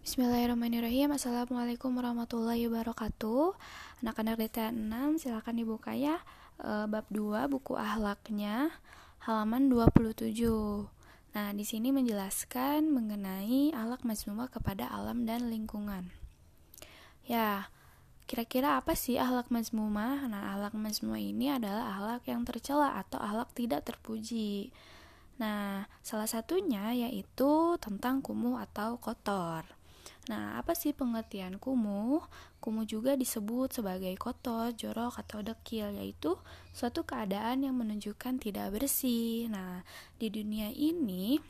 Bismillahirrahmanirrahim Assalamualaikum warahmatullahi wabarakatuh Anak-anak DT 6 silahkan dibuka ya e, Bab 2 buku ahlaknya Halaman 27 Nah di sini menjelaskan mengenai ahlak mazmumah kepada alam dan lingkungan Ya Kira-kira apa sih ahlak mazmumah? Nah, ahlak mazmumah ini adalah ahlak yang tercela atau ahlak tidak terpuji. Nah, salah satunya yaitu tentang kumuh atau kotor. Nah, apa sih pengertian kumuh? Kumuh juga disebut sebagai kotor, jorok, atau dekil, yaitu suatu keadaan yang menunjukkan tidak bersih. Nah, di dunia ini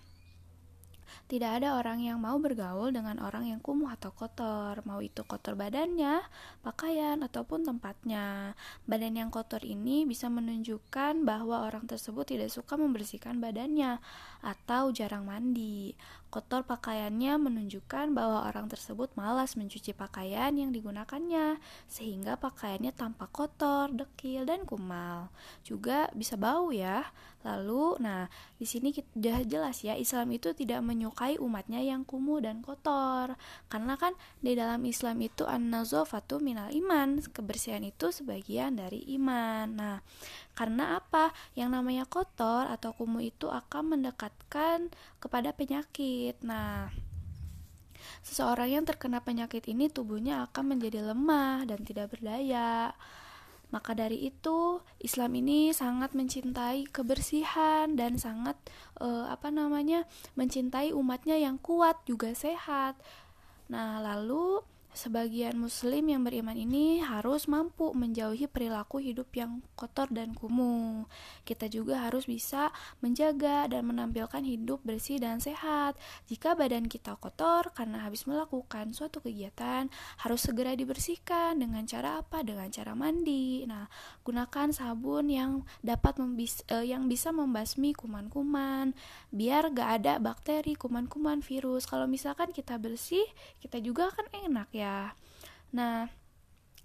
tidak ada orang yang mau bergaul dengan orang yang kumuh atau kotor, mau itu kotor badannya, pakaian, ataupun tempatnya. Badan yang kotor ini bisa menunjukkan bahwa orang tersebut tidak suka membersihkan badannya atau jarang mandi. Kotor pakaiannya menunjukkan bahwa orang tersebut malas mencuci pakaian yang digunakannya, sehingga pakaiannya tampak kotor, dekil, dan kumal. Juga bisa bau ya. Lalu, nah, di sini sudah jelas ya, Islam itu tidak menyukai umatnya yang kumuh dan kotor. Karena kan di dalam Islam itu an-nazafatu minal iman, kebersihan itu sebagian dari iman. Nah, karena apa? Yang namanya kotor atau kumuh itu akan mendekatkan kepada penyakit. Nah, seseorang yang terkena penyakit ini tubuhnya akan menjadi lemah dan tidak berdaya. Maka dari itu, Islam ini sangat mencintai kebersihan dan sangat uh, apa namanya? mencintai umatnya yang kuat juga sehat. Nah, lalu Sebagian muslim yang beriman ini harus mampu menjauhi perilaku hidup yang kotor dan kumuh. Kita juga harus bisa menjaga dan menampilkan hidup bersih dan sehat. Jika badan kita kotor karena habis melakukan suatu kegiatan, harus segera dibersihkan dengan cara apa? Dengan cara mandi. Nah, gunakan sabun yang dapat membis eh, yang bisa membasmi kuman-kuman biar gak ada bakteri, kuman-kuman, virus. Kalau misalkan kita bersih, kita juga akan enak ya ya. Nah,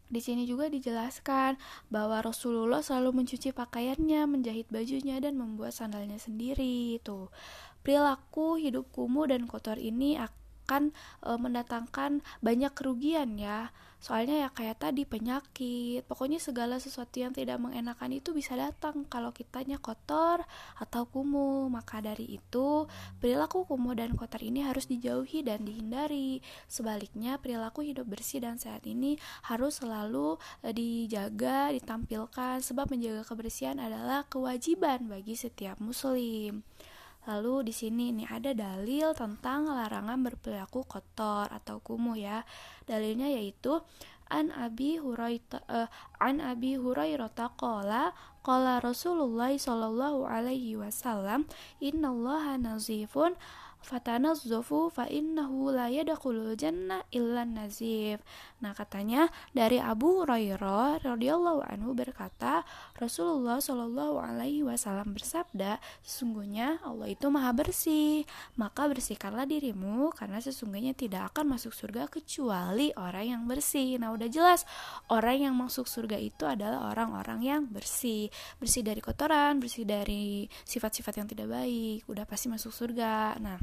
di sini juga dijelaskan bahwa Rasulullah selalu mencuci pakaiannya, menjahit bajunya dan membuat sandalnya sendiri. Tuh. Perilaku hidup kumuh dan kotor ini akan e, mendatangkan banyak kerugian ya. Soalnya ya kayak tadi penyakit. Pokoknya segala sesuatu yang tidak mengenakan itu bisa datang. Kalau kitanya kotor atau kumuh maka dari itu perilaku kumuh dan kotor ini harus dijauhi dan dihindari. Sebaliknya perilaku hidup bersih dan sehat ini harus selalu e, dijaga ditampilkan. Sebab menjaga kebersihan adalah kewajiban bagi setiap muslim Lalu di sini nih ada dalil tentang larangan berperilaku kotor atau kumuh ya. Dalilnya yaitu an Abi Hurairah uh, an Abi Hurairah qala qala Rasulullah sallallahu alaihi wasallam innallaha nazifun fatanazzafu fa innahu la yadkhulul jannah illa nazif. Nah, katanya dari Abu Hurairah radhiyallahu anhu berkata, Rasulullah shallallahu alaihi wasallam bersabda, sesungguhnya Allah itu maha bersih, maka bersihkanlah dirimu karena sesungguhnya tidak akan masuk surga kecuali orang yang bersih. Nah, udah jelas orang yang masuk surga itu adalah orang-orang yang bersih, bersih dari kotoran, bersih dari sifat-sifat yang tidak baik, udah pasti masuk surga. Nah,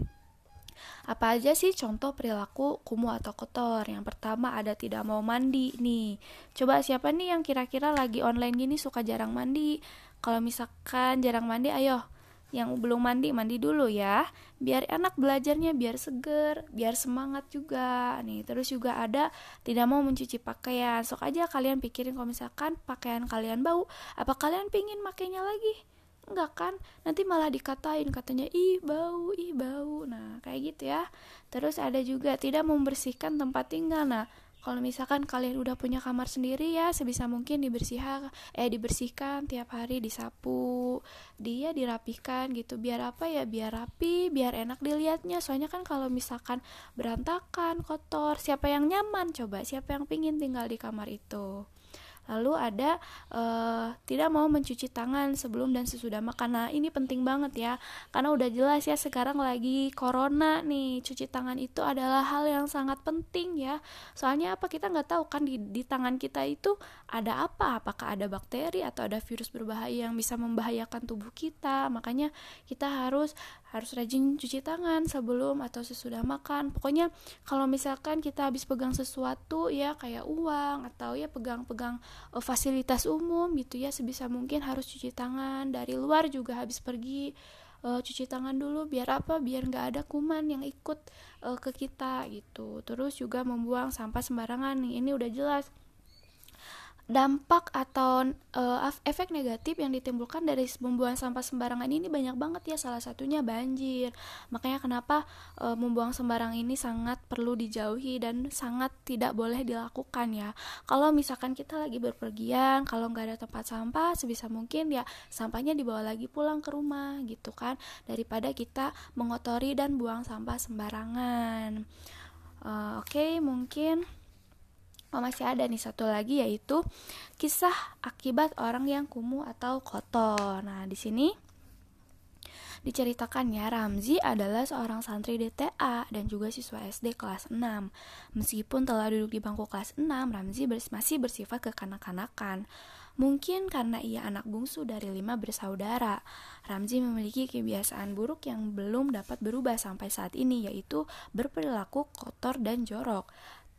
apa aja sih contoh perilaku kumuh atau kotor? Yang pertama ada tidak mau mandi nih. Coba siapa nih yang kira-kira lagi online gini suka jarang mandi? Kalau misalkan jarang mandi, ayo yang belum mandi mandi dulu ya biar enak belajarnya biar seger biar semangat juga nih terus juga ada tidak mau mencuci pakaian sok aja kalian pikirin kalau misalkan pakaian kalian bau apa kalian pingin makainya lagi enggak kan? Nanti malah dikatain katanya ih bau ih bau. Nah kayak gitu ya. Terus ada juga tidak membersihkan tempat tinggal. Nah kalau misalkan kalian udah punya kamar sendiri ya sebisa mungkin dibersihkan eh dibersihkan tiap hari disapu dia dirapikan gitu. Biar apa ya? Biar rapi biar enak dilihatnya. Soalnya kan kalau misalkan berantakan kotor siapa yang nyaman? Coba siapa yang pingin tinggal di kamar itu Lalu ada uh, tidak mau mencuci tangan sebelum dan sesudah makan. Nah, ini penting banget ya. Karena udah jelas ya sekarang lagi corona nih. Cuci tangan itu adalah hal yang sangat penting ya. Soalnya apa kita nggak tahu kan di, di tangan kita itu ada apa? Apakah ada bakteri atau ada virus berbahaya yang bisa membahayakan tubuh kita? Makanya kita harus harus rajin cuci tangan sebelum atau sesudah makan pokoknya kalau misalkan kita habis pegang sesuatu ya kayak uang atau ya pegang-pegang uh, fasilitas umum gitu ya sebisa mungkin harus cuci tangan. Dari luar juga habis pergi uh, cuci tangan dulu biar apa? Biar nggak ada kuman yang ikut uh, ke kita gitu. Terus juga membuang sampah sembarangan ini udah jelas dampak atau uh, efek negatif yang ditimbulkan dari membuang sampah sembarangan ini banyak banget ya. Salah satunya banjir. Makanya kenapa uh, membuang sembarang ini sangat perlu dijauhi dan sangat tidak boleh dilakukan ya. Kalau misalkan kita lagi berpergian kalau nggak ada tempat sampah sebisa mungkin ya sampahnya dibawa lagi pulang ke rumah gitu kan. Daripada kita mengotori dan buang sampah sembarangan. Uh, oke okay, mungkin masih ada nih satu lagi yaitu kisah akibat orang yang kumuh atau kotor. Nah, di sini diceritakan ya Ramzi adalah seorang santri DTA dan juga siswa SD kelas 6. Meskipun telah duduk di bangku kelas 6, Ramzi masih bersifat kekanak-kanakan. Mungkin karena ia anak bungsu dari lima bersaudara, Ramzi memiliki kebiasaan buruk yang belum dapat berubah sampai saat ini, yaitu berperilaku kotor dan jorok.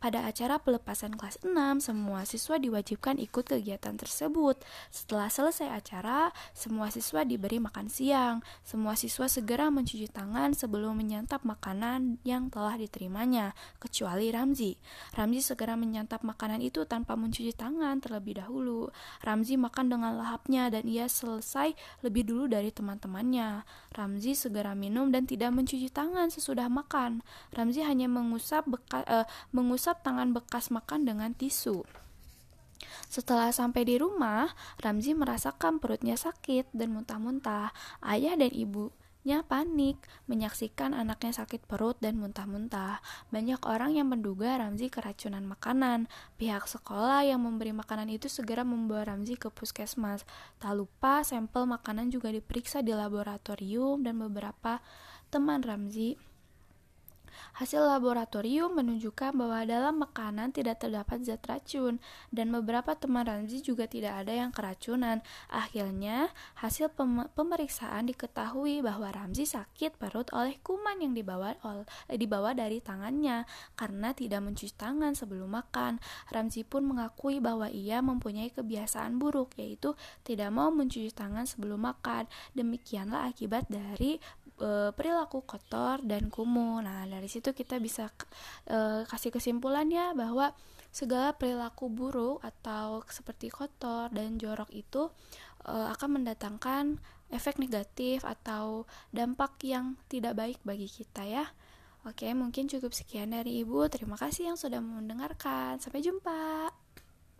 Pada acara pelepasan kelas 6, semua siswa diwajibkan ikut kegiatan tersebut. Setelah selesai acara, semua siswa diberi makan siang. Semua siswa segera mencuci tangan sebelum menyantap makanan yang telah diterimanya, kecuali Ramzi. Ramzi segera menyantap makanan itu tanpa mencuci tangan terlebih dahulu. Ramzi makan dengan lahapnya dan ia selesai lebih dulu dari teman-temannya. Ramzi segera minum dan tidak mencuci tangan sesudah makan. Ramzi hanya mengusap bekas, uh, mengusap mengusap tangan bekas makan dengan tisu. Setelah sampai di rumah, Ramzi merasakan perutnya sakit dan muntah-muntah. Ayah dan ibunya panik menyaksikan anaknya sakit perut dan muntah-muntah. Banyak orang yang menduga Ramzi keracunan makanan. Pihak sekolah yang memberi makanan itu segera membawa Ramzi ke puskesmas. Tak lupa sampel makanan juga diperiksa di laboratorium dan beberapa teman Ramzi Hasil laboratorium menunjukkan bahwa dalam makanan tidak terdapat zat racun dan beberapa teman Ramzi juga tidak ada yang keracunan. Akhirnya, hasil pem pemeriksaan diketahui bahwa Ramzi sakit perut oleh kuman yang dibawa dibawa dari tangannya karena tidak mencuci tangan sebelum makan. Ramzi pun mengakui bahwa ia mempunyai kebiasaan buruk yaitu tidak mau mencuci tangan sebelum makan. Demikianlah akibat dari e, perilaku kotor dan kumuh. Nah, dari situ kita bisa e, kasih kesimpulan ya bahwa segala perilaku buruk atau seperti kotor dan jorok itu e, akan mendatangkan efek negatif atau dampak yang tidak baik bagi kita ya. Oke, mungkin cukup sekian dari Ibu. Terima kasih yang sudah mendengarkan. Sampai jumpa.